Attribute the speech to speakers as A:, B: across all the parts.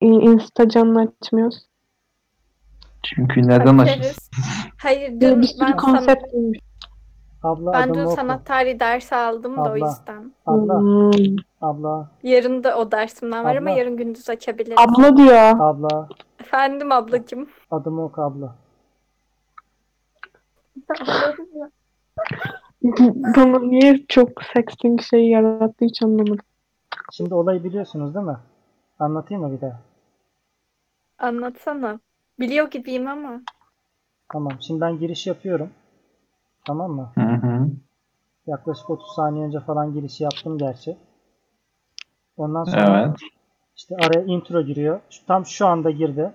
A: Insta canlı açmıyoruz?
B: Çünkü neden?
C: Açarız. Hayır dün
A: bir sürü
C: ben,
A: konsept.
D: Abla
C: ben dün
D: oku.
C: sanat tarihi dersi aldım da o
D: Abla.
C: yüzden.
D: Abla,
A: Hmm.
D: abla,
C: Yarın da o dersimden var ama
D: Abla.
C: yarın gündüz açabiliriz.
A: Abla diyor.
D: abla.
C: Efendim ablacığım.
D: Adımı oku abla.
A: Bana niye çok sexting şeyi yarattı hiç anlamadım.
D: Şimdi olayı biliyorsunuz değil mi? Anlatayım mı bir daha?
C: Anlatsana. Biliyor gibiyim ama.
D: Tamam. Şimdi ben giriş yapıyorum. Tamam mı?
B: Hı hı.
D: Yaklaşık 30 saniye önce falan girişi yaptım gerçi. Ondan sonra
B: Evet.
D: işte araya intro giriyor. Tam şu anda girdi.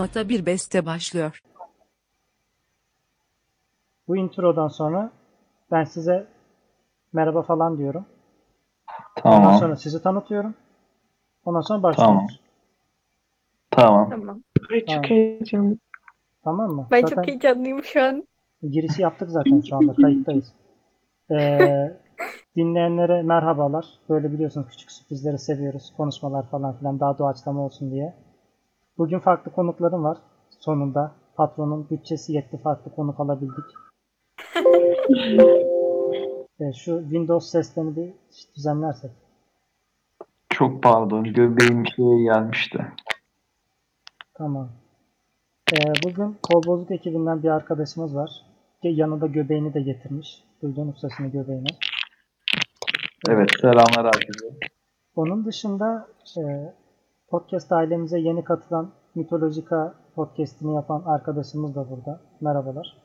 E: Nota bir beste başlıyor.
D: Bu introdan sonra ben size merhaba falan diyorum. Ondan
B: Tamam.
D: sonra sizi tanıtıyorum. Ondan sonra başlıyoruz.
B: Tamam.
C: Tamam.
A: Ay
D: Tamam.
A: çok heyecanlı.
D: Tamam mı?
C: Ben
D: Zaten
C: çok heyecanlıyım şu an.
D: girişi yaptık zaten şu anda kayıttayız. Ee, dinleyenlere merhabalar. Böyle biliyorsunuz küçük sürprizleri seviyoruz. Konuşmalar falan filan daha doğaçlama olsun diye. Bugün farklı konuklarım var. Sonunda patronun bütçesi yetti farklı konuk alabildik. Ee, şu Windows seslerini bir düzenlersek.
B: Çok pardon. Göbeğim şeye gelmişti.
D: Tamam. Ee, bugün Kol Bozuk ekibinden bir arkadaşımız var. Yanında göbeğini de getirmiş. Duydunuz sesini göbeğini.
B: Evet. Selamlar herkese.
D: Onun dışında e, podcast ailemize yeni katılan Mitolojika podcastini yapan arkadaşımız da burada. Merhabalar.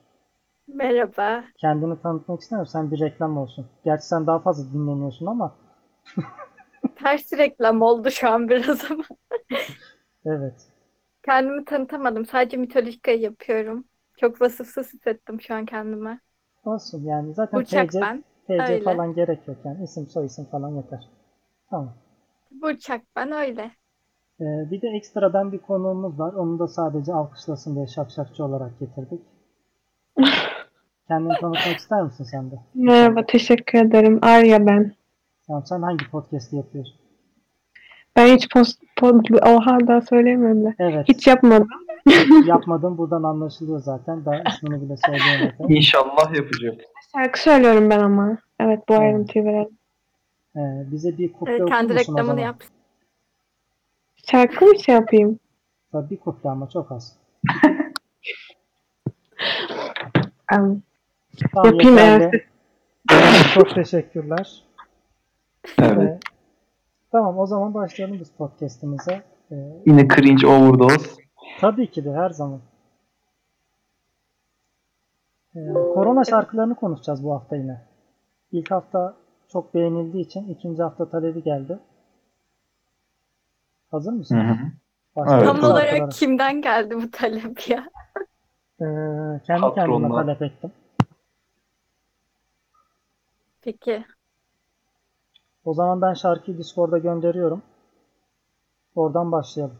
C: Merhaba.
D: Kendini tanıtmak istemiyorum. Sen bir reklam olsun. Gerçi sen daha fazla dinleniyorsun ama
C: Ters reklam oldu şu an biraz ama.
D: evet.
C: Kendimi tanıtamadım. Sadece mitolojikayı yapıyorum. Çok vasıfsız hissettim şu an kendime.
D: Olsun yani zaten
C: Burçak
D: TC,
C: ben.
D: TC
C: öyle.
D: falan gerek yok yani. İsim soy isim falan yeter. Tamam.
C: Burçak ben öyle.
D: Ee, bir de ekstradan bir konuğumuz var. Onu da sadece alkışlasın diye şakşakçı olarak getirdik. Kendini tanıtmak ister misin sen de?
A: Merhaba teşekkür ederim. Arya ben.
D: Tamam sen hangi podcast'i yapıyorsun?
A: Ben hiç post, pod, oha daha söyleyemiyorum da.
D: Evet.
A: Hiç yapmadım.
D: Yapmadım. Buradan anlaşılıyor zaten. Daha ismini bile söyleyemedim.
B: İnşallah yapacağım.
A: Şarkı söylüyorum ben ama. Evet bu
D: Evet.
A: ayrıntıyı verelim.
D: Ee, bize bir kuple
C: Evet, kendi reklamını yap.
A: Şarkı mı şey yapayım?
D: Tabii bir kuple ama çok az. Tamam,
A: Yapayım
D: yeterli. Çok teşekkürler.
B: Evet.
D: Ee, tamam o zaman başlayalım biz podcast'imize. Ee,
B: Yine cringe overdose.
D: tabii ki de her zaman. Ee, korona şarkılarını konuşacağız bu hafta yine. İlk hafta çok beğenildiği için ikinci hafta talebi geldi. Hazır mısın?
B: Hı Evet,
C: Tam olarak
D: şarkılara.
C: kimden geldi bu talep ya?
D: Ee, kendi kendime
B: Patronlar.
D: talep ettim.
C: Peki.
D: O zaman ben şarkıyı Discord'a gönderiyorum. Oradan başlayalım.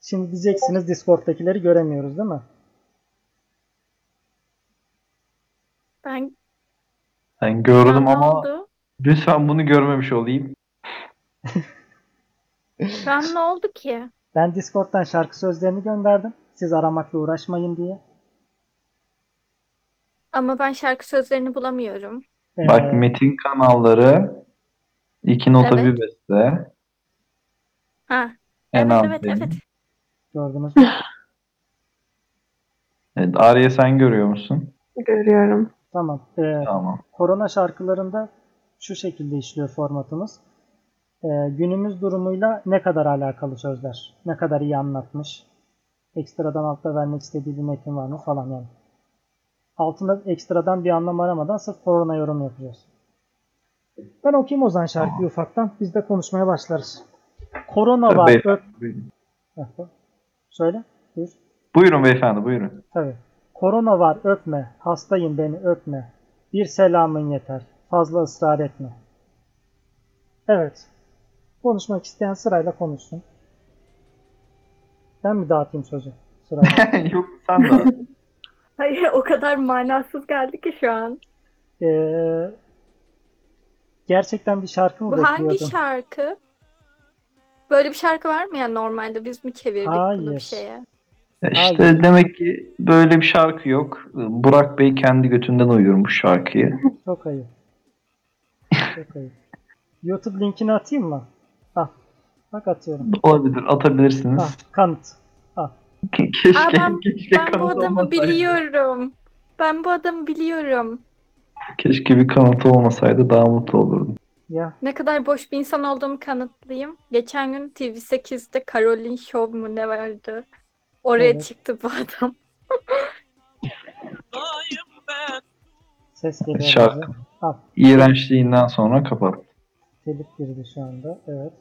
D: Şimdi diyeceksiniz Discord'dakileri göremiyoruz değil mi?
C: Ben
B: Ben gördüm
C: ne
B: ama
C: oldu?
B: lütfen bunu görmemiş olayım.
C: Şu an ne oldu ki?
D: Ben Discord'dan şarkı sözlerini gönderdim. Siz aramakla uğraşmayın diye.
C: Ama ben şarkı sözlerini bulamıyorum.
D: Ee,
B: Bak Metin kanalları iki nota
C: Evet.
B: bir beste.
C: Ha.
B: En
C: Evet evet
B: benim.
C: evet.
D: gördünüz mü?
B: Evet, Arya sen görüyor musun?
A: görüyorum.
D: Tamam. Ee,
B: Tamam.
D: korona şarkılarında şu şekilde işliyor formatımız. Ee, günümüz durumuyla ne kadar alakalı sözler, ne kadar iyi anlatmış, ekstradan altta vermek istediği bir metin var mı falan yani. Altında ekstradan bir anlam aramadan sırf korona yorum yapacağız. Ben okuyayım o zaman şarkıyı ufaktan. Biz de konuşmaya başlarız. Korona var.
B: Beyefendi,
D: Öp.
B: buyurun.
D: Söyle. Buyur.
B: Buyurun beyefendi buyurun.
D: Tabii. Korona var öpme. Hastayım beni öpme. Bir selamın yeter. Fazla ısrar etme. Evet. Konuşmak isteyen sırayla konuşsun. Ben mi dağıtayım sözü? Sırayla.
B: Yok sen de.
C: Hayır o kadar manasız geldi ki şu an.
D: Ee, gerçekten bir şarkı mı
C: Bu hangi
D: bekliyordun?
C: şarkı? Böyle bir şarkı var mı ya normalde? Biz mi çevirdik bunu
D: Hayır.
C: bir şeye?
B: Ya İşte demek ki böyle bir şarkı yok. Burak Bey kendi götünden uydurmuş şarkıyı.
D: Çok ayıp. Çok ayıp. YouTube linkini atayım mı? Bak atıyorum.
B: Olabilir, atabilirsiniz.
D: Ah, kanıt.
B: Ke- Keşke,
C: Aa, ben,
B: keşke
C: ben bu
B: kanıt
C: adamı
B: olmasaydı.
C: biliyorum. Ben bu adamı biliyorum.
B: Keşke bir kanıtı olmasaydı daha mutlu olurdum.
D: Ya
C: Ne kadar boş bir insan olduğumu kanıtlayayım. Geçen gün TV8'de Caroline Show mu ne vardı? Oraya
D: Evet.
C: çıktı bu adam.
D: ses geliyor.
B: Şarkı.
D: bize.
B: İğrençliğinden sonra kapat.
D: Telif girdi şu anda. Evet.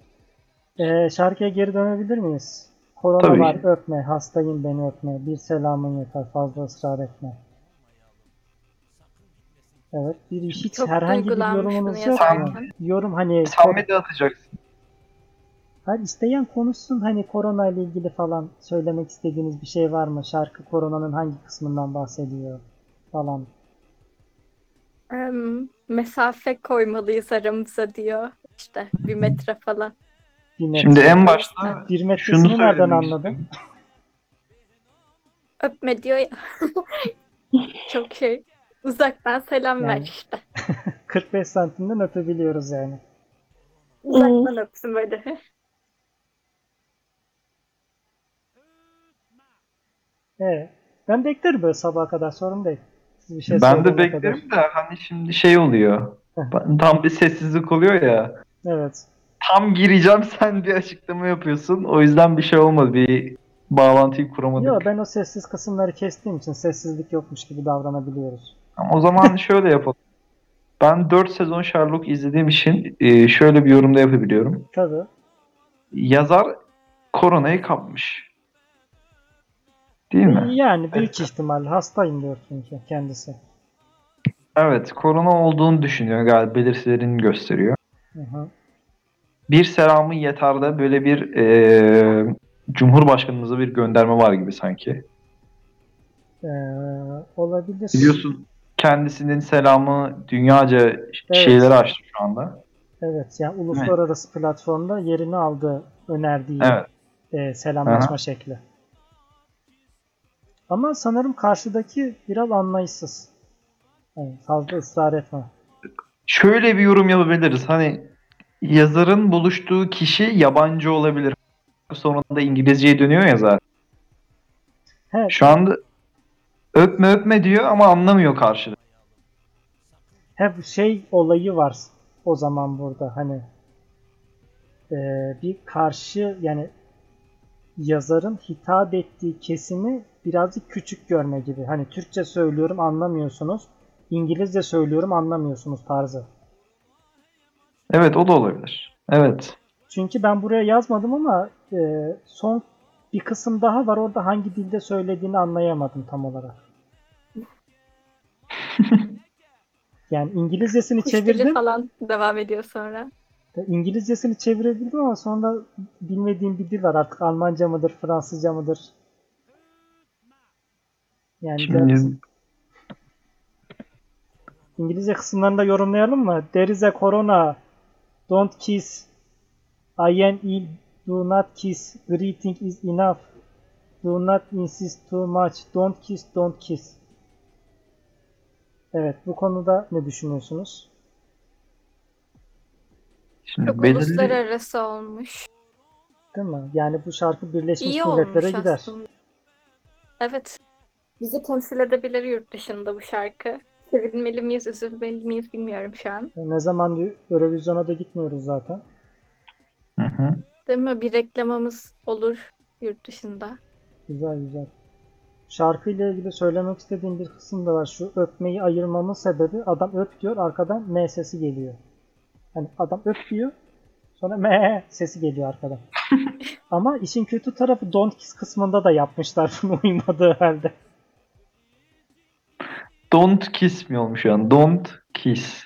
D: Ee, şarkıya geri dönebilir miyiz? Korona
B: Tabii
D: var öpme, hastayım beni öpme, bir selamın yeter fazla ısrar etme. Evet, bir hiç
C: Çok
D: herhangi bir yorumunuz yok mu? Yorum hani
B: de atacaksın?
D: Hayır, isteyen konuşsun hani korona ile ilgili falan söylemek istediğiniz bir şey var mı? Şarkı koronanın hangi kısmından bahsediyor falan.
C: Em, mesafe koymalıyız aramıza diyor. İşte bir metre falan.
D: Bir metre.
B: Şimdi en başta
D: bir
B: şunu
D: nereden
B: söylemek
D: anladın?
C: Öpme diyor ya. Çok şey. Uzaktan selam ver
D: Yani.
C: işte.
D: 45 santimden öpebiliyoruz yani.
C: Uzaktan öpsün böyle.
D: Evet. Ben beklerim böyle sabaha kadar sorun değil. Siz bir şey
B: Ben de
D: söyleyene kadar.
B: beklerim de hani şimdi şey oluyor. Tam bir sessizlik oluyor ya.
D: Evet.
B: Tam gireceğim sen bir açıklama yapıyorsun. O yüzden bir şey olmadı. Bir bağlantıyı kuramadık.
D: Yok ben o sessiz kısımları kestiğim için sessizlik yokmuş gibi davranabiliyoruz.
B: Ama O zaman şöyle yapalım. Ben 4 sezon Sherlock izlediğim için e, şöyle bir yorumda yapabiliyorum.
D: Tabii.
B: Yazar koronayı kapmış. Değil mi?
D: Yani büyük ihtimalle hastayım diyor çünkü kendisi.
B: Evet, korona olduğunu düşünüyor galiba belirtilerini gösteriyor.
D: Hı hı.
B: Bir selamı yeter de böyle bir e, Cumhurbaşkanımıza bir gönderme var gibi sanki.
D: Ee, olabilir.
B: Biliyorsun kendisinin selamı dünyaca şeyleri açtı şu anda.
D: Evet yani uluslararası platformda yerini aldı önerdiği
B: Evet.
D: e, selamlaşma şekli. Ama sanırım karşıdaki biraz anlayışsız. Yani fazla ısrar etme.
B: Şöyle bir yorum yapabiliriz. Hani yazarın buluştuğu kişi yabancı olabilir. Sonra da İngilizceye dönüyor ya zaten.
D: He,
B: Şu anda öpme öpme diyor ama anlamıyor karşıda.
D: Hep şey olayı var o zaman burada hani e, bir karşı yani yazarın hitap ettiği kesimi birazcık küçük görme gibi. Hani Türkçe söylüyorum anlamıyorsunuz. İngilizce söylüyorum anlamıyorsunuz tarzı.
B: Evet o da olabilir. Evet.
D: Çünkü ben buraya yazmadım ama e, son bir kısım daha var. Orada hangi dilde söylediğini anlayamadım tam olarak. yani İngilizcesini
C: Kuş
D: çevirdim.
C: falan devam ediyor sonra.
D: İngilizcesini çevirebildim ama sonra bilmediğim bir dil var. Artık Almanca mıdır, Fransızca mıdır? Yani
B: Şimdi
D: İngilizce kısımlarını da yorumlayalım mı? There is a corona. Don't kiss. I am ill. Do not kiss. Greeting is enough. Do not insist too much. Don't kiss, don't kiss. Evet, bu konuda ne düşünüyorsunuz?
B: şimdi
C: Çok
B: belirli
C: uluslararası olmuş.
D: Değil mi? Yani bu şarkı Birleşmiş
C: İyi
D: Milletler'e gider.
C: aslında. Evet. Bizi temsil edebilir yurt dışında bu şarkı. Sevilmeli miyiz, üzülmeli miyiz bilmiyorum şu an.
D: Ne zaman diyor, Eurovision'a da gitmiyoruz zaten.
B: Hı hı.
C: Değil mi? Bir reklamımız olur yurt dışında.
D: Güzel güzel. Şarkıyla ilgili söylemek istediğim bir kısım da var. Şu öpmeyi ayırmamın sebebi adam öp diyor arkadan M sesi geliyor. Hani adam öp diyor sonra M sesi geliyor arkadan. Ama işin kötü tarafı don't kiss kısmında da yapmışlar bunu uymadığı halde.
B: Don't kiss mi olmuş yani? Don't kiss.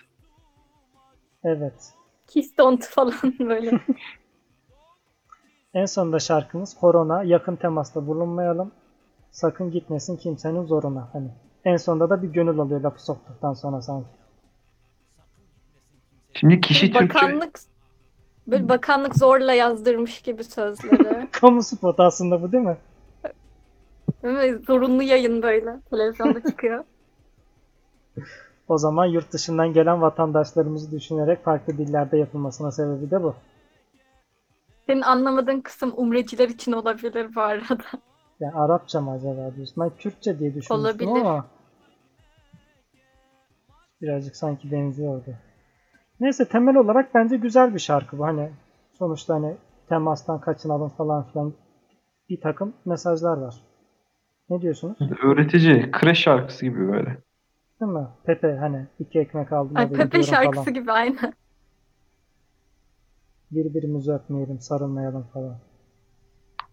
D: Evet.
C: Kistontu falan böyle.
D: En sonunda şarkımız korona yakın temasta bulunmayalım. Sakın gitmesin kimsenin zoruna. Hani en sonunda da bir gönül alıyor lafı soktuktan sonra sanki.
B: Şimdi kişi Türkçe
C: bakanlık böyle bakanlık zorla yazdırmış gibi sözleri.
D: Kamu spotu aslında bu değil mi?
C: Değil mi? Zorunlu yayın böyle. Televizyonda çıkıyor.
D: O zaman yurt dışından gelen vatandaşlarımızı düşünerek farklı dillerde yapılmasına sebebi de bu.
C: Senin anlamadığın kısım umreciler için olabilir bu arada.
D: Yani Arapça mı acaba diyorsun? Ben Kürtçe diye düşünmüştüm
C: Olabilir.
D: ama birazcık sanki benziyordu. Neyse temel olarak bence güzel bir şarkı bu. Hani sonuçta hani temastan kaçınalım falan filan bir takım mesajlar var. Ne diyorsunuz?
B: öğretici, kreş şarkısı gibi böyle.
D: Değil mi? Pepe hani iki ekmek aldım
C: Ay Pepe şarkısı
D: falan.
C: gibi aynı.
D: Birbirimizi öpmeyelim, sarılmayalım falan.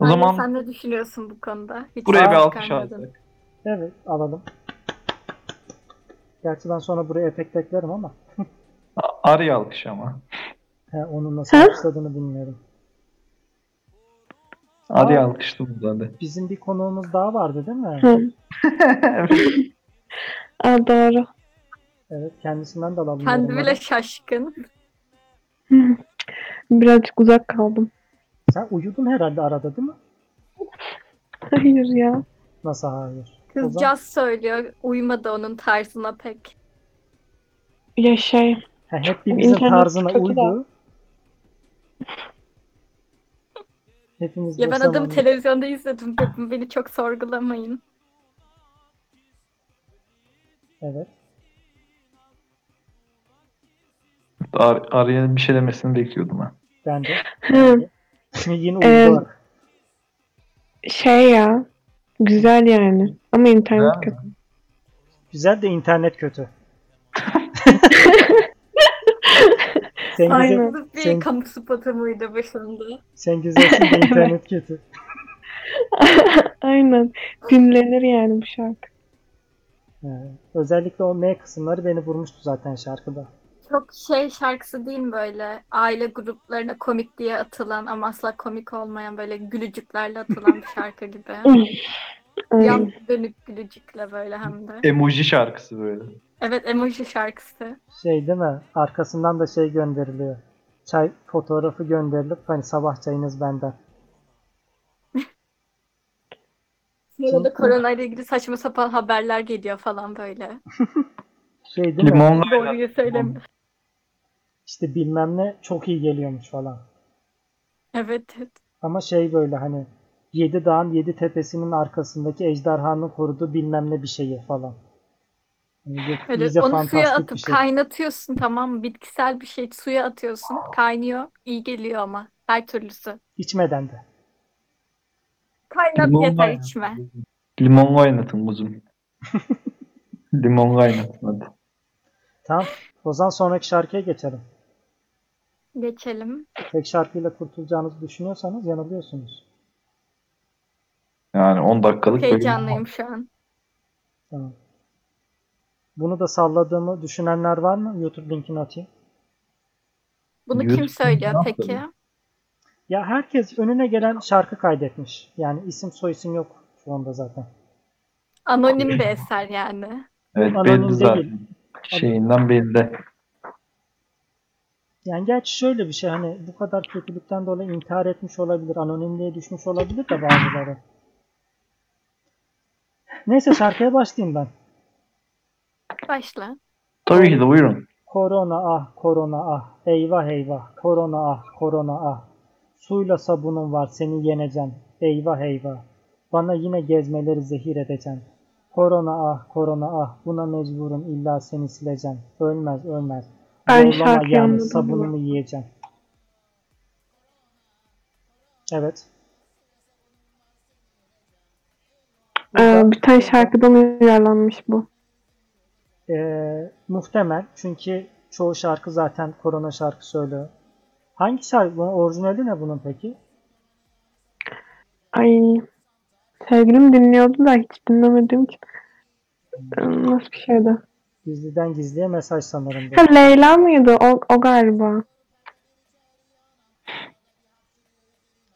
B: O
C: Aynen,
B: zaman
C: sen ne düşünüyorsun bu konuda? Hiç
B: buraya bir alkış aldık.
D: Evet alalım. Gerçi ben sonra buraya efekt eklerim ama
B: Arya alkış ama.
D: he, onun nasıl alkışladığını bilmiyorum.
B: Arya alkıştı burada.
D: Bizim bir konuğumuz daha vardı değil mi?
A: Hı. Aa, doğru.
D: Evet kendisinden de alalım.
C: Kendi bile şaşkın.
A: Birazcık uzak kaldım.
D: Sen uyudun herhalde arada değil mi?
A: Hayır ya.
D: Nasıl hayır? O
C: Kız
D: zaman-
C: söylüyor. Uymadı onun tarzına pek.
A: Ya şey.
D: Ha, hep bir bizim
A: İnternet
D: tarzına uydu. Hepimiz
C: Ya ben adamı televizyonda izledim dedim. Beni çok sorgulamayın.
D: Evet.
B: Ar Arya'nın bir şey demesini bekliyordum ben.
D: Ben de.
A: Hı.
D: Yine
A: Ee,
D: uydu.
A: Şey ya. Güzel yani. Ama internet
B: Güzel
A: kötü.
D: Güzel de internet kötü. sen, güzel,
A: Aynen.
C: Bu bir
D: Sen-
C: kamu spotu muydu başında?
D: sen güzelsin de internet kötü.
A: Aynen. Dinlenir yani bu şarkı.
D: Ee, özellikle o M kısımları beni vurmuştu zaten şarkıda.
C: Çok şey şarkısı değil mi böyle? Aile gruplarına komik diye atılan ama asla komik olmayan böyle gülücüklerle atılan bir şarkı gibi. Yan dönük gülücükle böyle hem de.
B: Emoji şarkısı böyle.
C: Evet emoji şarkısı.
D: Şey değil mi? Arkasından da şey gönderiliyor. Çay fotoğrafı gönderilip hani sabah çayınız benden.
C: Sonra da korona ile ilgili saçma sapan haberler geliyor falan böyle.
D: Şey değil mi?
B: Limonla
C: Doğruyu söylemiyor.
D: İşte bilmem ne çok iyi geliyormuş falan.
C: Evet. evet.
D: Ama şey böyle hani yedi dağın yedi tepesinin arkasındaki ejderhanın koruduğu bilmem ne bir şeyi falan. Yani
C: Böyle
D: iyice
C: onu suya atıp
D: şey.
C: kaynatıyorsun tamam mı? Bitkisel bir şey suya atıyorsun. Kaynıyor. iyi geliyor ama. Her türlüsü.
D: İçmeden de.
C: Kaynat
B: Limonla
C: yeter
B: oynatın.
C: içme.
B: Limonla oynatın kuzum. Limonla oynatın hadi.
D: Tamam. O zaman sonraki şarkıya geçelim.
C: Geçelim.
D: Tek şarkıyla kurtulacağınızı düşünüyorsanız yanılıyorsunuz.
B: Yani 10 dakikalık bölüm.
C: Heyecanlıyım şu an.
D: Tamam. Bunu da salladığımı düşünenler var mı? YouTube linkini atayım.
C: Bunu
B: Yürü,
C: kim söylüyor peki?
B: yapalım?
D: Ya herkes önüne gelen şarkı kaydetmiş. Yani isim soyisim yok şu anda zaten.
C: Anonim bir eser yani.
B: Evet
D: Anonim
B: belli
D: değil.
B: zaten. Şeyinden belli.
D: Yani gerçi şöyle bir şey hani bu kadar kötülükten dolayı intihar etmiş olabilir, anonimliğe düşmüş olabilir de bazıları. Neyse şarkıya başlayayım ben.
C: Başla.
B: Tabii ki de buyurun.
D: Korona ah korona ah eyvah eyvah korona ah korona ah suyla sabunun var seni yeneceğim. Eyvah eyvah. Bana yine gezmeleri zehir edeceğim. Korona ah korona ah. Buna mecburum illa seni sileceğim. Ölmez ölmez.
A: Ben şarkıyı
D: yani sabunumu yiyeceğim. Evet.
A: Ee, bir tane şarkıdan uyarlanmış bu.
D: Ee, muhtemel. Çünkü çoğu şarkı zaten korona şarkı söylüyor. Hangi şarkı? Orijinali ne bunun peki?
A: Ay sevgilim dinliyordu da hiç dinlemedim için. Hmm. Ee, nasıl bir şeydi?
D: Gizliden gizliye mesaj sanırım.
A: Ha, Leyla mıydı? O, o galiba.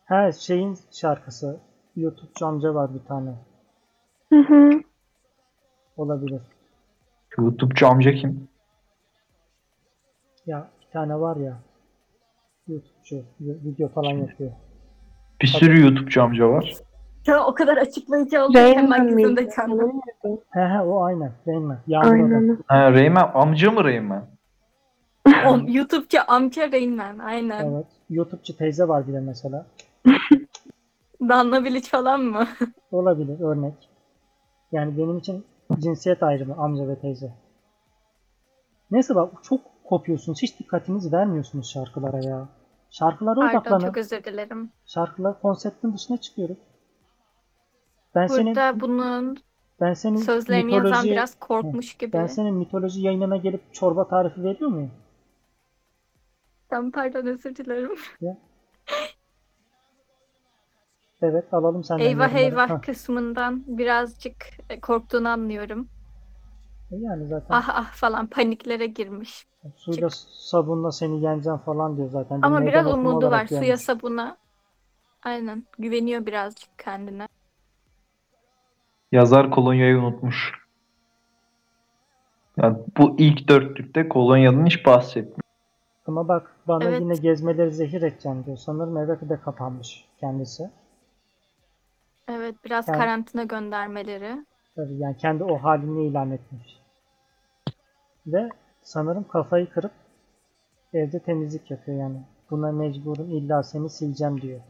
D: Ha şeyin şarkısı. YouTube amca var bir tane.
A: Hı hı.
D: Olabilir.
B: YouTube amca kim?
D: Ya bir tane var ya. YouTube'cu. Video falan yapıyor.
B: Bir sürü YouTube'cu amca var.
C: Ya o kadar açıklayıcı oldu ki
A: Rayman
C: hemen
A: mıydı?
C: gözümde canlandı.
D: He he o aynen. Rayman.
A: Aynen.
B: Ha, Rayman amca mı Rayman?
C: O YouTube'cu amca Rain Man aynen.
D: Evet. YouTube'cu teyze var bir de mesela.
C: Danla Bilic falan mı?
D: Olabilir örnek. Yani benim için cinsiyet ayrımı amca ve teyze. Neyse bak çok kopuyorsunuz. Hiç dikkatinizi vermiyorsunuz şarkılara ya. Şarkılara
C: Pardon
D: odaklanın.
C: çok özür dilerim.
D: Şarkılar konseptin dışına çıkıyoruz. Ben senin
C: Burada bunun
D: ben senin
C: sözlerini yazan
D: mitoloji
C: biraz korkmuş gibi.
D: ben senin mitoloji yayınına gelip çorba tarifi veriyor muyum?
C: Tamam pardon özür dilerim.
D: Evet alalım senden.
C: eyvah
D: yorumları.
C: eyvah kısmından birazcık e, korktuğunu anlıyorum.
D: Yani zaten
C: Ah ah falan paniklere girmiş.
D: suyla sabunla seni yeneceğim falan diyor zaten.
C: Ama biraz umudu var suya
D: gelmiş.
C: sabuna. Aynen güveniyor birazcık kendine.
B: Yazar kolonyayı unutmuş. Yani bu ilk dörtlükte kolonyadan hiç bahsetmiyor.
D: Ama bak bana
C: Evet.
D: yine gezmeleri zehir edeceğim diyor. Sanırım eve de kapanmış kendisi.
C: Evet biraz
D: Yani-
C: karantina göndermeleri.
D: Tabii yani kendi o halini ilan etmiş. Ve sanırım kafayı kırıp evde temizlik yapıyor yani. Buna mecburum illa seni sileceğim diyor.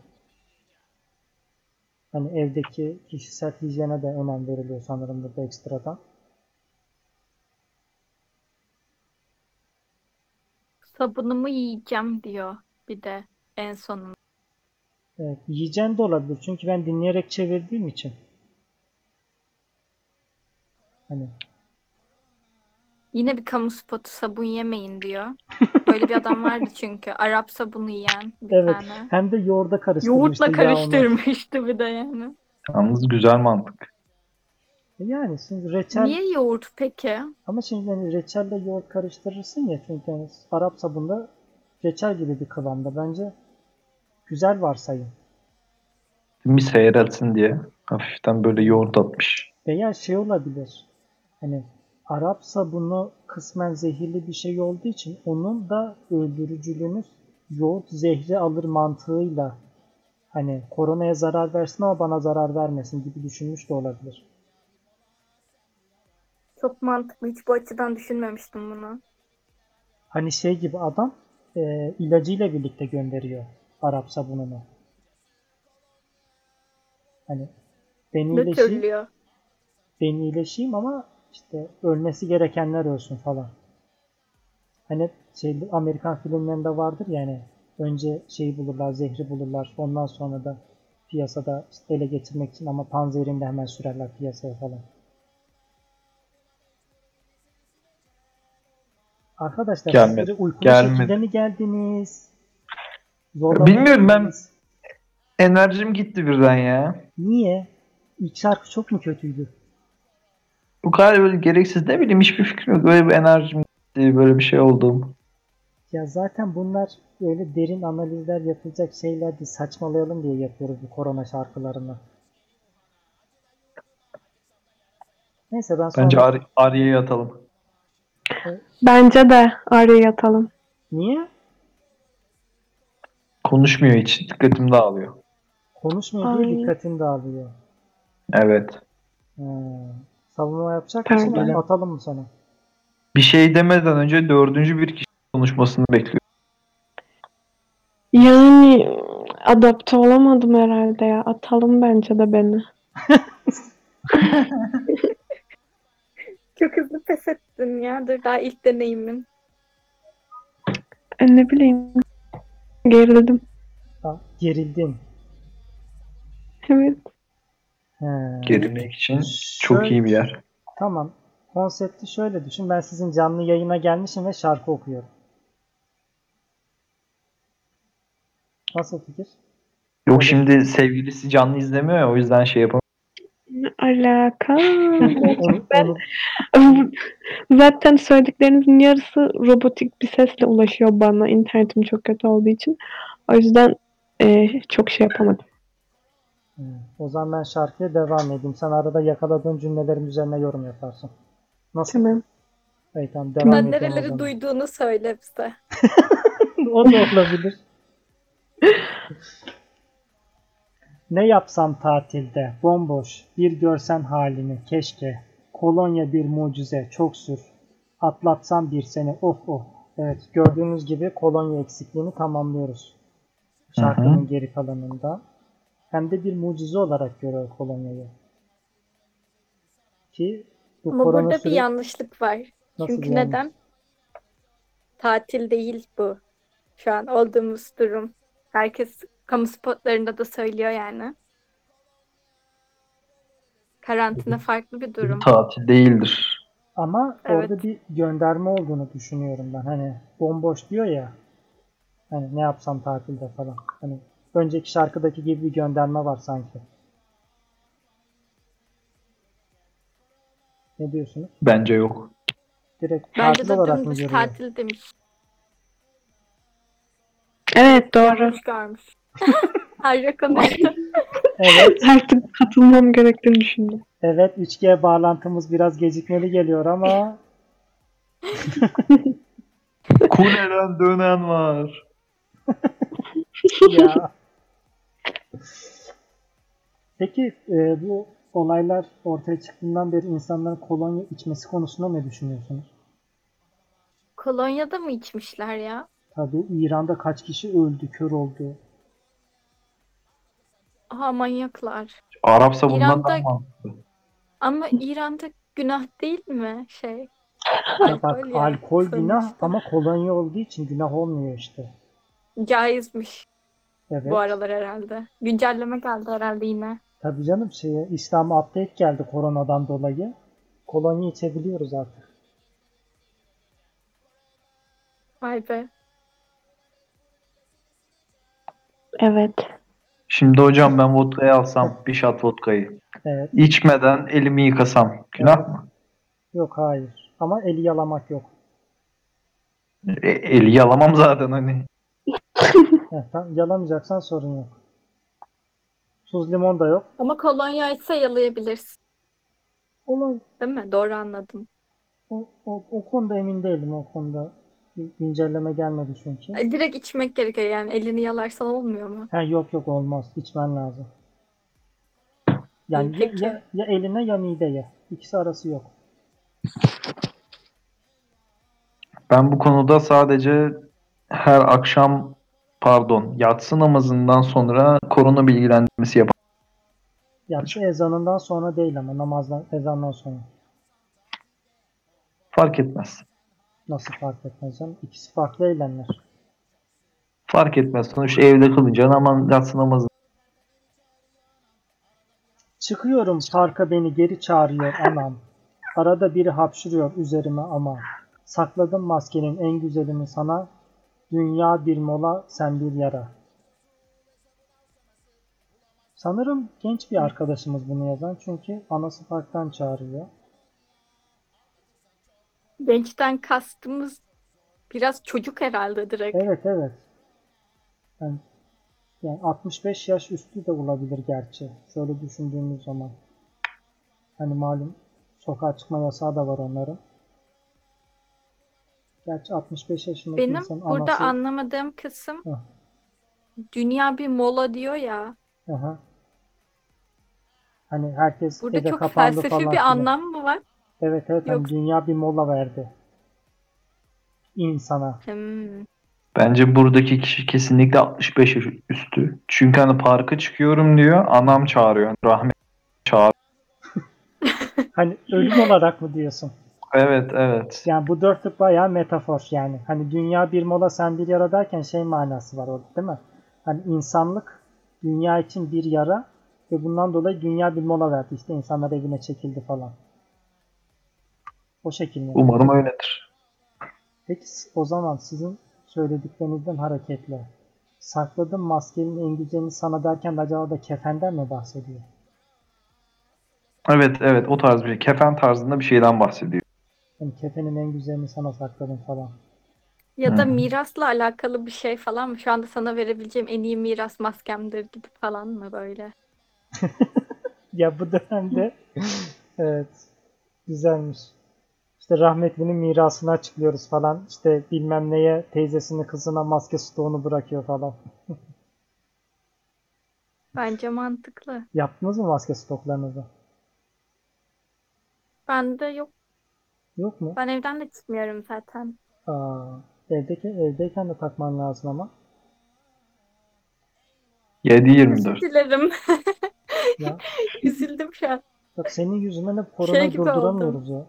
D: Hani evdeki kişisel hijyene de önem veriliyor sanırım burada ekstradan.
C: Sabunumu yiyeceğim diyor bir de en sonunda.
D: Evet, yiyeceğin de olabilir çünkü ben dinleyerek çevirdiğim için. Hani
C: Yine bir kamu spotu sabun yemeyin diyor. Böyle bir adam vardı çünkü. Arap sabunu yiyen bir
D: evet
C: tane.
D: hem de yoğurda karıştırmıştı
C: Yoğurtla karıştırmıştı bir de yani.
B: Yalnız güzel mantık.
D: Yani şimdi reçel
C: Niye yoğurt peki?
D: Ama şimdi hani reçelle yoğurt karıştırırsın ya çünkü hani Arap sabunda reçel gibi bir kıvamda. Bence güzel varsayım.
B: Bir seyretsin diye hafiften böyle yoğurt atmış.
D: Veya şey olabilir. Hani Arap sabunu kısmen zehirli bir şey olduğu için onun da öldürücülüğünü yoğurt zehri alır mantığıyla hani koronaya zarar versin ama bana zarar vermesin gibi düşünmüş de olabilir.
C: Çok mantıklı. Hiç bu açıdan düşünmemiştim bunu.
D: Hani şey gibi adam e, ilacıyla birlikte gönderiyor Arap sabununu. Hani ben iyileşeyim, ben iyileşeyim ama işte ölmesi gerekenler ölsün falan. Hani şey, Amerikan filmlerinde vardır yani önce şeyi bulurlar, zehri bulurlar. Ondan sonra da piyasada işte ele getirmek için ama panzerini de hemen sürerler piyasaya falan. Arkadaşlar
B: Gelmedi.
D: sizlere uykulu
B: Gelmedi.
D: şekilde mi geldiniz? Zorla mı
B: Bilmiyorum, ben-? Enerjim gitti birden ya.
D: Niye? İlk şarkı çok mu kötüydü?
B: Bu kadar böyle gereksiz ne bileyim hiçbir fikrim yok. Böyle bir enerjim gitti böyle bir şey oldu.
D: Ya zaten bunlar öyle derin analizler yapılacak şeyler değil. Saçmalayalım diye yapıyoruz bu korona şarkılarını. Neyse ben sonra...
B: Bence Ar Arya'yı atalım.
A: Bence de araya yatalım.
D: Niye?
B: Konuşmuyor hiç. Dikkatim dağılıyor.
D: Konuşmuyor
A: Ay.
D: dikkatin dağılıyor.
B: Evet.
D: Hmm. Savunma yapacak mısın?
A: Pardon.
D: Atalım mı sana?
B: Bir şey demeden önce dördüncü bir kişi konuşmasını bekliyorum.
A: Yani adapte olamadım herhalde ya. Atalım bence de beni.
C: Çok hızlı pes ettin ya. Dur daha ilk deneyimin.
A: E, ne bileyim. Gerildim.
D: Ha, gerildin.
A: Evet.
B: Gerilmek için çok
D: Şöyle-
B: iyi bir yer.
D: Tamam. Konsepti şöyle düşün. Ben sizin canlı yayına gelmişim ve şarkı okuyorum. Nasıl fikir?
B: Yok şimdi sevgilisi canlı izlemiyor ya o yüzden şey yapamıyorum.
A: Ne alaka?
D: Onu,
A: Zaten söylediklerinizin yarısı robotik bir sesle ulaşıyor bana. İnternetim çok kötü olduğu için. O yüzden Ee, çok şey yapamadım.
D: O zaman ben şarkıya devam edeyim. Sen arada yakaladığın cümlelerin üzerine yorum yaparsın. Nasıl?
A: Tamam.
D: Evet, tamam devam
C: Ben nereleri duyduğunu söyle bize.
D: o da olabilir. Ne yapsam tatilde, bomboş, bir görsen halini, keşke. Kolonya bir mucize, çok sür. Atlatsam bir sene, oh oh. Evet, gördüğünüz gibi kolonya eksikliğini tamamlıyoruz. Şarkının geri kalanında. Hem de bir mucize olarak görüyor kolonyayı. Ki bu
C: Ama burada
D: süre-
C: bir yanlışlık var.
D: Nasıl
C: Çünkü
D: yanlış?
C: neden? Tatil değil bu. Şu an olduğumuz durum. Herkes kamu spotlarında da söylüyor yani. Karantina farklı bir durum.
B: Tatil değildir.
D: Ama
C: Evet.
D: orada bir gönderme olduğunu düşünüyorum ben. Hani bomboş diyor ya. Hani ne yapsam tatilde falan. Hani önceki şarkıdaki gibi bir gönderme var sanki. Ne diyorsunuz?
B: Bence yok.
D: Direkt
C: Bence
D: tatil
C: de
D: olarak mı görüyor?
C: tatil demiş.
A: Evet doğru.
C: Görmüş. Harika konuştu.
D: Evet,
A: Artık katılmam gerektiğini düşündüm.
D: evet 3G bağlantımız biraz gecikmeli geliyor ama
B: Kuleden dönen var.
D: ya. Peki e, bu olaylar ortaya çıktığından beri insanların kolonya içmesi konusunda ne düşünüyorsunuz?
C: Kolonya'da mı içmişler ya?
D: Tabii İran'da kaç kişi öldü, kör oldu.
C: Aha manyaklar.
B: Arapsa bundan
C: İran'da-
B: daha mantıklı.
C: Ama İran'da günah değil mi şey?
D: Ya bak
C: Alkol
D: alkol günah ama kolonya olduğu için günah olmuyor işte.
C: Caizmiş
D: Evet.
C: bu aralar herhalde. Güncelleme geldi herhalde yine.
D: Tabii canım şeye İslam'a update geldi koronadan dolayı. Kolonya içebiliyoruz artık.
C: Vay be.
A: Evet.
B: Şimdi hocam ben vodkayı alsam, bir shot vodkayı.
D: Evet.
B: İçmeden elimi yıkasam. Günah mı?
D: Yok hayır. Ama eli yalamak yok.
B: E, eli yalamam zaten hani.
D: Heh, tamam, yalamayacaksan sorun yok. Tuz limon da yok.
C: Ama kolonya ise yalayabilirsin.
D: Olay
C: Değil mi? Doğru anladım.
D: o, o, o konuda emin değilim o konuda. Bir güncelleme gelmedi çünkü.
C: E, Direkt içmek gerekiyor yani. Elini yalarsan olmuyor mu?
D: Ha, yok yok olmaz. İçmen lazım. Yani
C: peki.
D: ya, ya eline ya mideye. İkisi arası yok.
B: Ben bu konuda sadece her akşam pardon yatsı namazından sonra korona bilgilendirmesi yaparım.
D: Yatsı ezanından sonra değil ama namazdan ezandan sonra.
B: Fark etmez.
D: Nasıl fark etmez canım? İkisi farklı eylemler.
B: Fark etmez. Sonuçta evde kılınca aman yatsı namazı.
D: Çıkıyorum parka beni geri çağırıyor anam. Arada biri hapşırıyor üzerime ama. Sakladım maskenin en güzelini sana. Dünya bir mola sen bir yara. Sanırım genç bir arkadaşımız bunu yazan çünkü anası parktan çağırıyor.
C: Gençten kastımız biraz çocuk herhalde direkt.
D: Evet evet. Yani, yani 65 yaş üstü de olabilir gerçi. Şöyle düşündüğümüz zaman. Hani malum sokağa çıkma yasağı da var onların. Gerçi 65 yaşındaki
C: Benim
D: insanın
C: burada
D: anası...
C: anlamadığım kısım dünya bir mola diyor ya.
D: Aha. Hani herkes
C: Burada
D: eve
C: çok
D: kapandı
C: felsefi
D: falan
C: bir anlam mı var?
D: Evet evet hani
C: Yok.
D: dünya bir mola verdi. İnsana.
C: Hmm.
B: Bence buradaki kişi kesinlikle 65 yaş üstü. Çünkü hani parka çıkıyorum diyor. Anam çağırıyor. Rahmet çağır.
D: Hani ölüm olarak mı diyorsun?
B: Evet evet.
D: Yani bu dörtlük bayağı metafor yani. Hani dünya bir mola sen bir yara derken şey manası var orada değil mi? Hani insanlık dünya için bir yara ve bundan dolayı dünya bir mola verdi. İşte insanlar evine çekildi falan. O şekilde.
B: Umarım öyledir.
D: Peki o zaman sizin söylediklerinizden hareketle sakladım maskenin en güzelini sana derken de acaba da kefenden mi bahsediyor?
B: Evet evet o tarz bir. Kefen tarzında bir şeyden bahsediyor.
D: Yani kefenin en güzelini sana sakladım falan.
C: Ya da
B: Hı.
C: mirasla alakalı bir şey falan mı? Şu anda sana verebileceğim en iyi miras maskemdir gibi falan mı böyle?
D: Ya bu dönemde evet güzelmiş. İşte rahmetlinin mirasını açıklıyoruz falan. İşte bilmem neye teyzesini kızına maske stoğunu bırakıyor falan.
C: Bence mantıklı.
D: Yaptınız mı maske stoklarınızı?
C: Bende yok.
D: Yok mu?
C: Ben evden de çıkmıyorum zaten.
D: Aa, evdeki evdeyken de takman lazım ama.
B: 7-24.
C: Özür dilerim.
D: Ya
C: Üzüldüm şu an.
D: bak senin yüzünden hep korona
C: Şey
D: durduramıyoruz ya.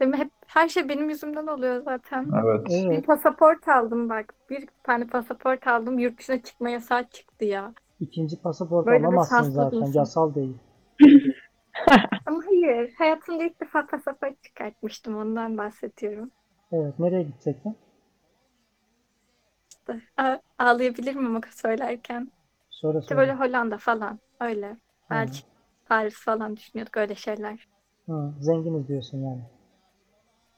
C: Değil mi? Hep her şey benim yüzümden oluyor zaten.
B: Evet.
C: Bir
D: Evet.
C: pasaport aldım bak. Bir tane pasaport aldım. Yurt dışına çıkma yasağı çıktı ya.
D: İkinci pasaport
C: Böyle bir
D: alamazsın zaten.
C: insan.
D: Yasal değil.
C: Ama hayır. Hayatımda ilk defa pasaport çıkartmıştım. Ondan bahsediyorum.
D: Evet. Nereye gidecektin?
C: İşte, a- ağlayabilirim ama söylerken.
D: Söyle
C: İşte böyle Hollanda falan. Öyle. Belçika, Paris falan düşünüyorduk öyle şeyler.
D: Hı, zenginiz diyorsun yani.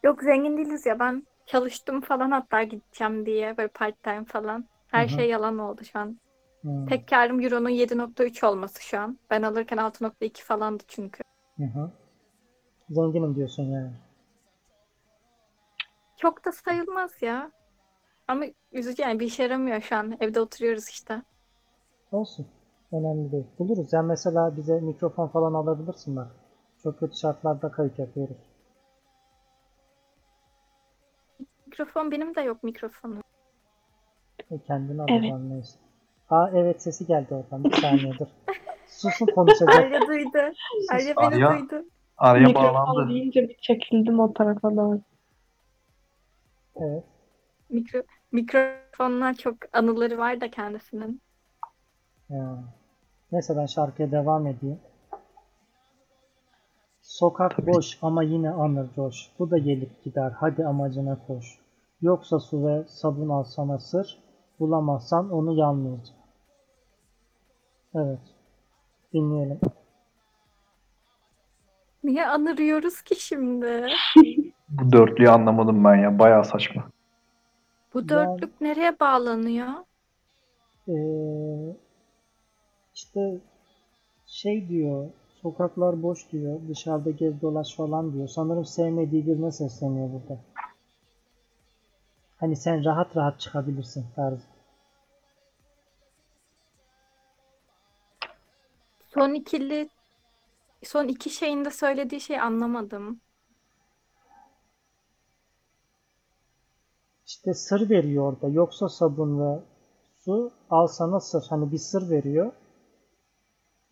C: Yok zengin değiliz ya. Ben çalıştım falan hatta gideceğim diye. Böyle part time falan. Her
D: Hı hı.
C: şey yalan oldu şu an.
D: Hı,
C: Tek karım Euro'nun 7.3 olması şu an. Ben alırken 6.2 falandı çünkü.
D: hı hı. Zenginim diyorsun yani.
C: Çok da sayılmaz ya. Ama üzücü yani bir işe yaramıyor şu an. Evde oturuyoruz işte.
D: Olsun. Önemli değil. Buluruz. Yani mesela bize mikrofon falan alabilirsin bak. Çok kötü şartlarda kayıt yapıyoruz.
C: Mikrofon benim de yok mikrofonum.
D: E, kendini
A: Evet.
D: alacağım neyse. Aa evet sesi geldi oradan. Bir saniye dur. Susun konuşacak.
C: Arya duydu. Arya beni
B: Arya-
C: duydu.
B: Araya
A: Mikrofon
B: bağlandı.
A: deyince bir çekildim o tarafa doğru.
D: Evet.
C: Mikro, mikrofonlar çok anıları var da kendisinin.
D: Ya. Neyse ben şarkıya devam edeyim. Sokak boş ama yine anır coş. Bu da gelip gider hadi amacına koş. Yoksa su ve sabun al sana sır. Bulamazsan onu yalnızca. Evet. Dinleyelim.
C: Niye anırıyoruz ki şimdi?
B: Bu dörtlüyü anlamadım ben ya. Bayağı saçma.
C: Bu
D: Ben-
C: dörtlük nereye bağlanıyor?
D: Ee, işte şey diyor, sokaklar boş diyor, dışarıda gez dolaş falan diyor. Sanırım sevmediği birine sesleniyor burada. Hani sen rahat rahat çıkabilirsin tarzı.
C: Son ikili son iki şeyinde söylediği şeyi anlamadım.
D: İşte sır veriyor orada. Yoksa sabun ve su al sana sır. Hani bir sır veriyor.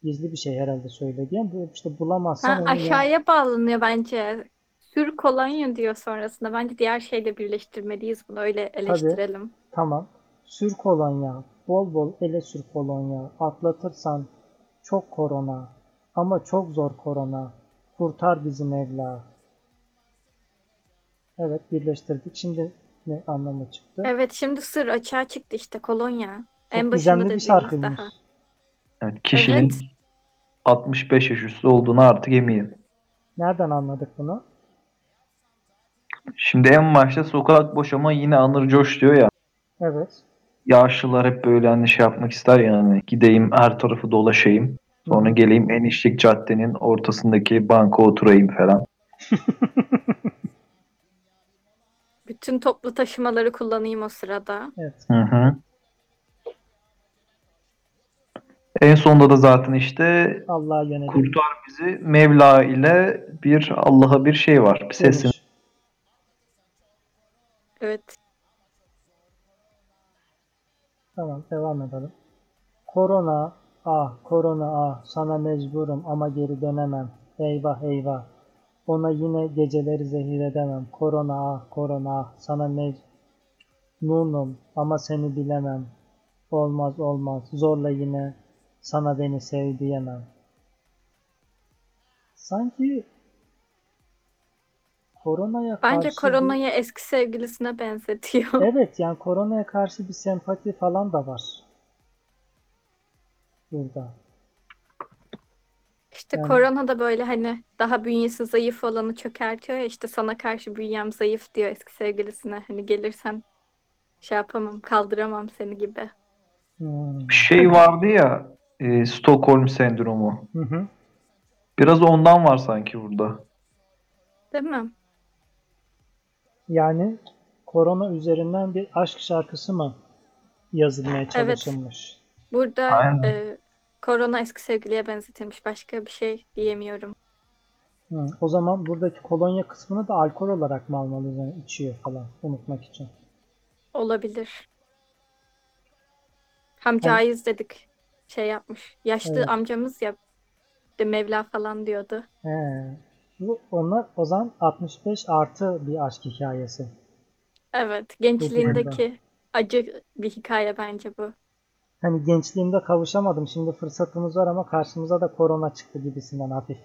D: Gizli bir şey herhalde söyledi. Yani bu işte bulamazsan
C: Ha,
D: onu
C: aşağıya bağlanıyor bence. Sür kolonya diyor sonrasında. Bence diğer şeyle birleştirmeliyiz bunu. Öyle eleştirelim.
D: Tamam. Sür kolonya. Bol bol ele sür kolonya. Atlatırsan çok korona. Ama çok zor korona. Kurtar bizi Mevla. Evet birleştirdik. Şimdi ne anlamı çıktı?
C: Evet şimdi sır açığa çıktı işte kolonya. En
D: Çok
C: başında
D: gizemli bir şarkıymış.
C: daha.
B: Yani kişinin
C: Evet.
B: 65 yaş üstü olduğunu artık eminim.
D: Nereden anladık bunu?
B: Şimdi en başta sokak boş ama yine anır coş diyor ya.
D: Evet.
B: Yaşlılar hep böyle hani şey yapmak ister ya hani gideyim her tarafı dolaşayım. Sonra geleyim en işlek caddenin ortasındaki banka oturayım falan.
C: Bütün toplu taşımaları kullanayım o sırada.
D: Evet.
B: Hı hı. En sonunda da zaten işte
D: Allah'a yönelik.
B: kurtar bizi Mevla ile bir Allah'a bir şey var. Bir sesin.
C: Evet.
D: Tamam devam edelim. Korona ah korona ah sana mecburum ama geri dönemem. Eyvah eyvah. Ona yine geceleri zehir edemem. Korona ah korona ah sana mecnunum ama seni bilemem. Olmaz olmaz zorla yine sana beni sev diyemem. Sanki koronaya
C: Bence
D: karşı bir-
C: koronayı eski sevgilisine benzetiyor.
D: Evet yani koronaya karşı bir sempati falan da var. Burada.
C: İşte
D: Yani-
C: korona da böyle hani daha bünyesi zayıf olanı çökertiyor ya işte sana karşı bünyem zayıf diyor eski sevgilisine. Hani gelirsen şey yapamam, kaldıramam seni gibi.
D: Hmm.
B: Bir şey vardı ya e, Stockholm sendromu.
D: Hı hı.
B: Biraz ondan var sanki burada.
C: Değil mi?
D: Yani korona üzerinden bir aşk şarkısı mı yazılmaya çalışılmış?
C: Burada
B: Aynen.
C: e, korona eski sevgiliye benzetilmiş. Başka bir şey diyemiyorum.
D: Hı. O zaman buradaki kolonya kısmını da alkol olarak mı almalıyız? Yani içiyor falan unutmak için.
C: Olabilir. Hem caiz dedik. Şey yapmış. Yaşlı
D: Evet.
C: amcamız ya de Mevla falan diyordu.
D: He. Bu, onlar o zaman 65 artı bir aşk hikayesi.
C: Evet, gençliğindeki acı bir hikaye bence bu.
D: Hani gençliğimde kavuşamadım. Şimdi fırsatımız var ama karşımıza da korona çıktı gibisinden hafif.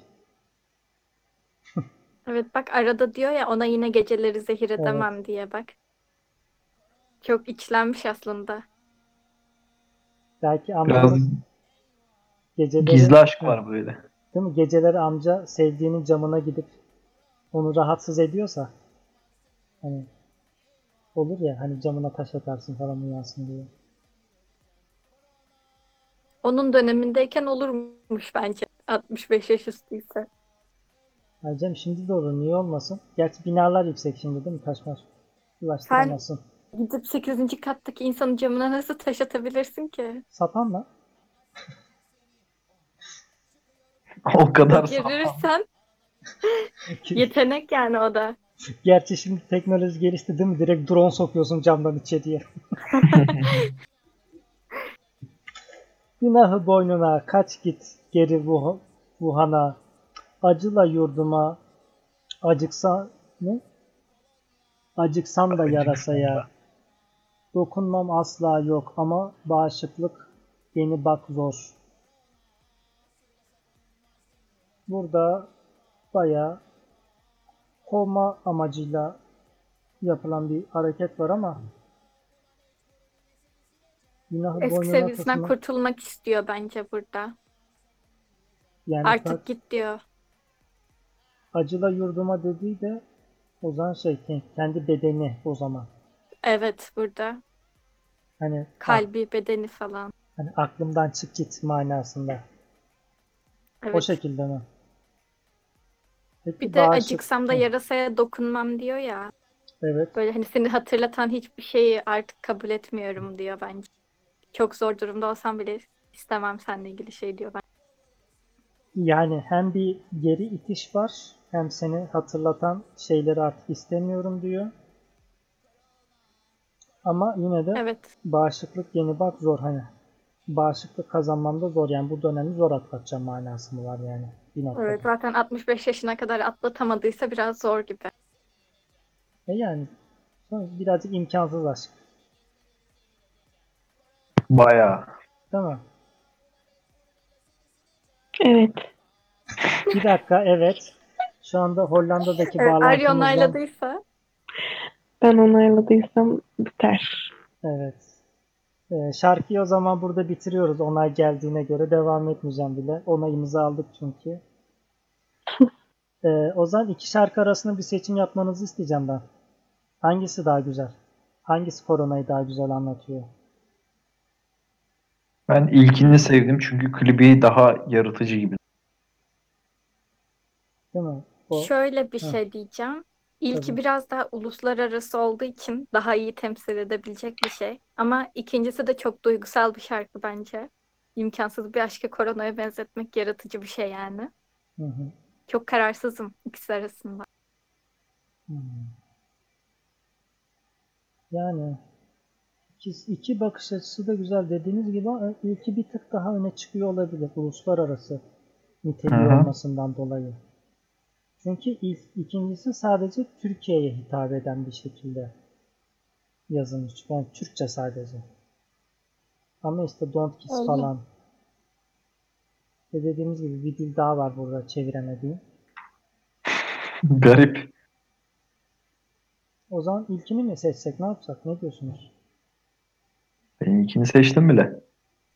C: Evet bak arada diyor ya ona yine geceleri zehir edemem diye bak. Çok içlenmiş aslında.
D: Belki amcamız geceleri,
B: gizli aşk var böyle.
D: Değil mi? Geceleri amca sevdiğinin camına gidip onu rahatsız ediyorsa hani olur ya hani camına taş atarsın falan uyansın diye.
C: Onun dönemindeyken olurmuş bence. 65 yaş üstüyse.
D: Hacım şimdi de olur niye olmasın? Gerçi binalar yüksek şimdi değil mi? Taş maş ulaştıramazsın.
C: Gidip 8. kattaki insanın camına nasıl taş atabilirsin ki?
D: Sapanla.
B: O kadar.
C: Girirsen yetenek yani o da.
D: Gerçi şimdi teknoloji gelişti değil mi? Direkt drone sokuyorsun camdan içeriye. Günahı boynuna kaç git geri Wuh- Wuhan'a. Acıla yurduma acıksa ne? Acıksam da yarasaya. Dokunmam asla yok ama bağışıklık yeni bak zor. Burada bayağı kovma amacıyla yapılan bir hareket var ama günahı
C: Eski
D: boynuna
C: sevgilisinden
D: taşımak-
C: kurtulmak istiyor bence burada.
D: yani
C: Artık git diyor.
D: acıla yurduma dediği de o zaman şey ke- kendi bedeni o zaman.
C: Evet burada.
D: Hani
C: Kalbi, bedeni falan.
D: hani aklımdan çık git manasında. O
C: Evet.
D: şekilde mi? Peki
C: Bir de acıksam da yarasaya dokunmam diyor ya.
D: Evet.
C: Böyle hani seni hatırlatan hiçbir şeyi artık kabul etmiyorum diyor bence. Çok zor durumda olsam bile istemem seninle ilgili şey diyor ben.
D: Yani hem bir geri itiş var hem seni hatırlatan şeyleri artık istemiyorum diyor. Ama yine de
C: Evet.
D: bağışıklık yeni bak zor hani. Bağışıklık kazanmam da zor yani bu dönemi zor atlatacağım manası mı var yani bir noktada.
C: Evet zaten 65 yaşına kadar atlatamadıysa biraz zor gibi.
D: E yani birazcık imkansız aşk.
B: Bayağı.
D: Değil mi?
A: Evet.
D: Bir dakika evet. Şu anda Hollanda'daki
C: Evet, Arya
D: bağlantımızdan
C: onayladıysa
A: Ben onayladıysam biter.
D: evet. Ee, şarkıyı o zaman burada bitiriyoruz. Onay geldiğine göre devam etmeyeceğim bile. Onayımızı aldık çünkü. Ee, o zaman iki şarkı arasında bir seçim yapmanızı isteyeceğim ben. Hangisi daha güzel? Hangisi koronayı daha güzel anlatıyor?
B: Ben ilkini sevdim çünkü klibi daha yaratıcı gibi.
D: Değil mi? O,
C: şöyle bir
D: Hı.
C: şey diyeceğim. İlki
D: Tabii.
C: biraz daha uluslararası olduğu için daha iyi temsil edebilecek bir şey. Ama ikincisi de çok duygusal bir şarkı bence. İmkansız bir aşkı koronaya benzetmek yaratıcı bir şey yani.
D: Hı hı.
C: Çok kararsızım ikisi arasında.
D: Hmm. Yani iki, iki bakış açısı da güzel dediğiniz gibi ilki bir tık daha öne çıkıyor olabilir uluslararası niteliği
B: Hı hı.
D: olmasından dolayı. Çünkü ilk, ikincisi sadece Türkiye'ye hitap eden bir şekilde yazılmış. Yani Türkçe sadece. Ama işte Don't Kiss
C: Öyle.
D: falan. Ve dediğimiz gibi bir dil daha var burada çeviremediğim.
B: Garip.
D: O zaman ilkini mi seçsek ne yapsak? Ne diyorsunuz?
B: Ben ilkini seçtim bile.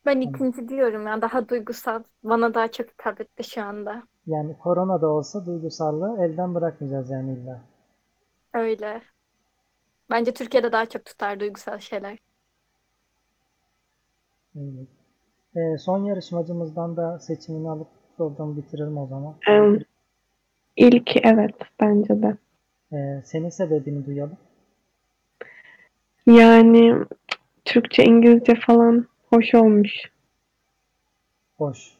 C: Ben ikinci diyorum ya daha duygusal. Bana daha çok hitap etti şu anda.
D: Yani korona da olsa duygusallığı elden bırakmayacağız yani illa.
C: Öyle. Bence Türkiye'de daha çok tutar duygusal şeyler.
D: Evet. Ee, son yarışmacımızdan da seçimini alıp programı bitirelim o zaman.
A: Em, İlk evet bence de.
D: Ee, senin sebebini duyalım.
A: Yani Türkçe, İngilizce falan hoş olmuş.
D: Hoş.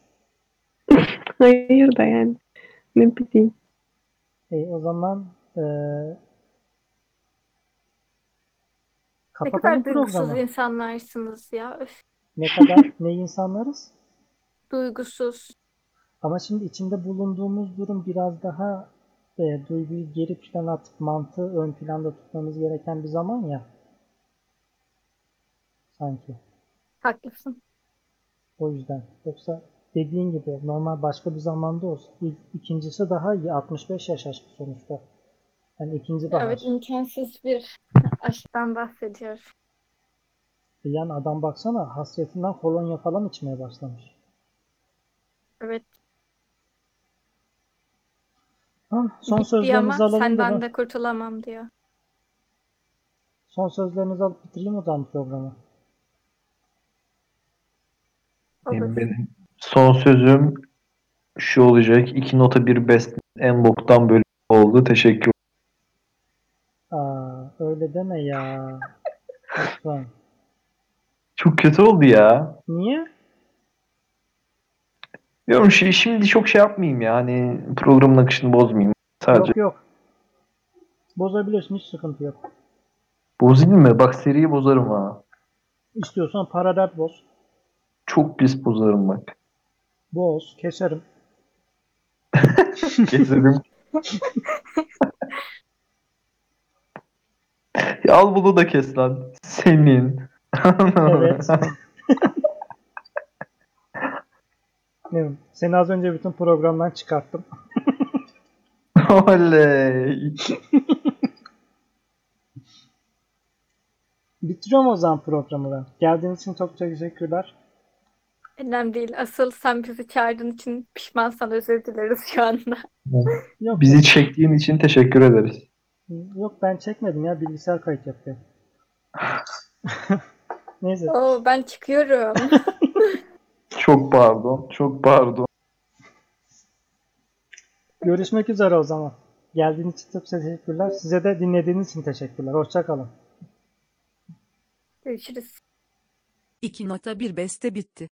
A: Hayır da yani. Ne bileyim.
D: E, o zaman ee,
C: Ne
D: kapatalım
C: kadar duygusuz
D: programı.
C: insanlarsınız ya. Öf,
D: Ne kadar ne insanlarız?
C: duygusuz.
D: Ama şimdi içinde bulunduğumuz durum biraz daha e, duyguyu geri plana atıp mantığı ön planda tutmamız gereken bir zaman ya. Sanki.
C: Haklısın.
D: O yüzden. Yoksa dediğin gibi normal başka bir zamanda olsa ilk, ikincisi daha iyi. 65 yaş aşkı sonuçta. Yani ikinci bahar.
C: Evet imkansız bir aşktan bahsediyor.
D: E Yani adam baksana hasretinden kolonya falan içmeye başlamış.
C: Evet.
D: Ha, son
C: Bitti
D: sözlerinizi alalım da
C: senden
D: ben-
C: de kurtulamam diyor.
D: son sözlerinizi alıp bitireyim o zaman programı.
C: Olur.
B: Benim, benim son sözüm şu olacak. İki nota bir best en boktan bölüm oldu. Teşekkür
D: Aa, öyle deme ya. Lütfen.
B: Çok kötü oldu ya.
D: Niye?
B: Diyorum şey, şimdi çok şey yapmayayım ya. Hani programın akışını bozmayayım. Sadece
D: Yok yok. Bozabilirsin hiç sıkıntı yok.
B: bozayım mı? Bak seriyi bozarım ha.
D: İstiyorsan paralel boz.
B: Çok pis bozarım bak.
D: Boz, keserim.
B: Keserim. Al bunu da kes lan. Senin.
D: Evet. Evet. Seni az önce bütün programdan çıkarttım.
B: Oley.
D: Bitiriyorum o zaman programı ben. Geldiğiniz için çok teşekkürler.
C: Önemli değil. Asıl sen bizi çağırdığın için pişmansan özür dileriz şu anda.
D: Yok,
B: Bizi çektiğin için teşekkür ederiz.
D: yok ben çekmedim ya bilgisayar kayıt yapıyor. Neyse.
C: Oo ben çıkıyorum.
B: Çok pardon. Çok pardon.
D: Görüşmek üzere o zaman. Geldiğiniz için çok teşekkürler. Size de dinlediğiniz için teşekkürler. Hoşçakalın.
C: Görüşürüz.
E: 2.1 beste bitti.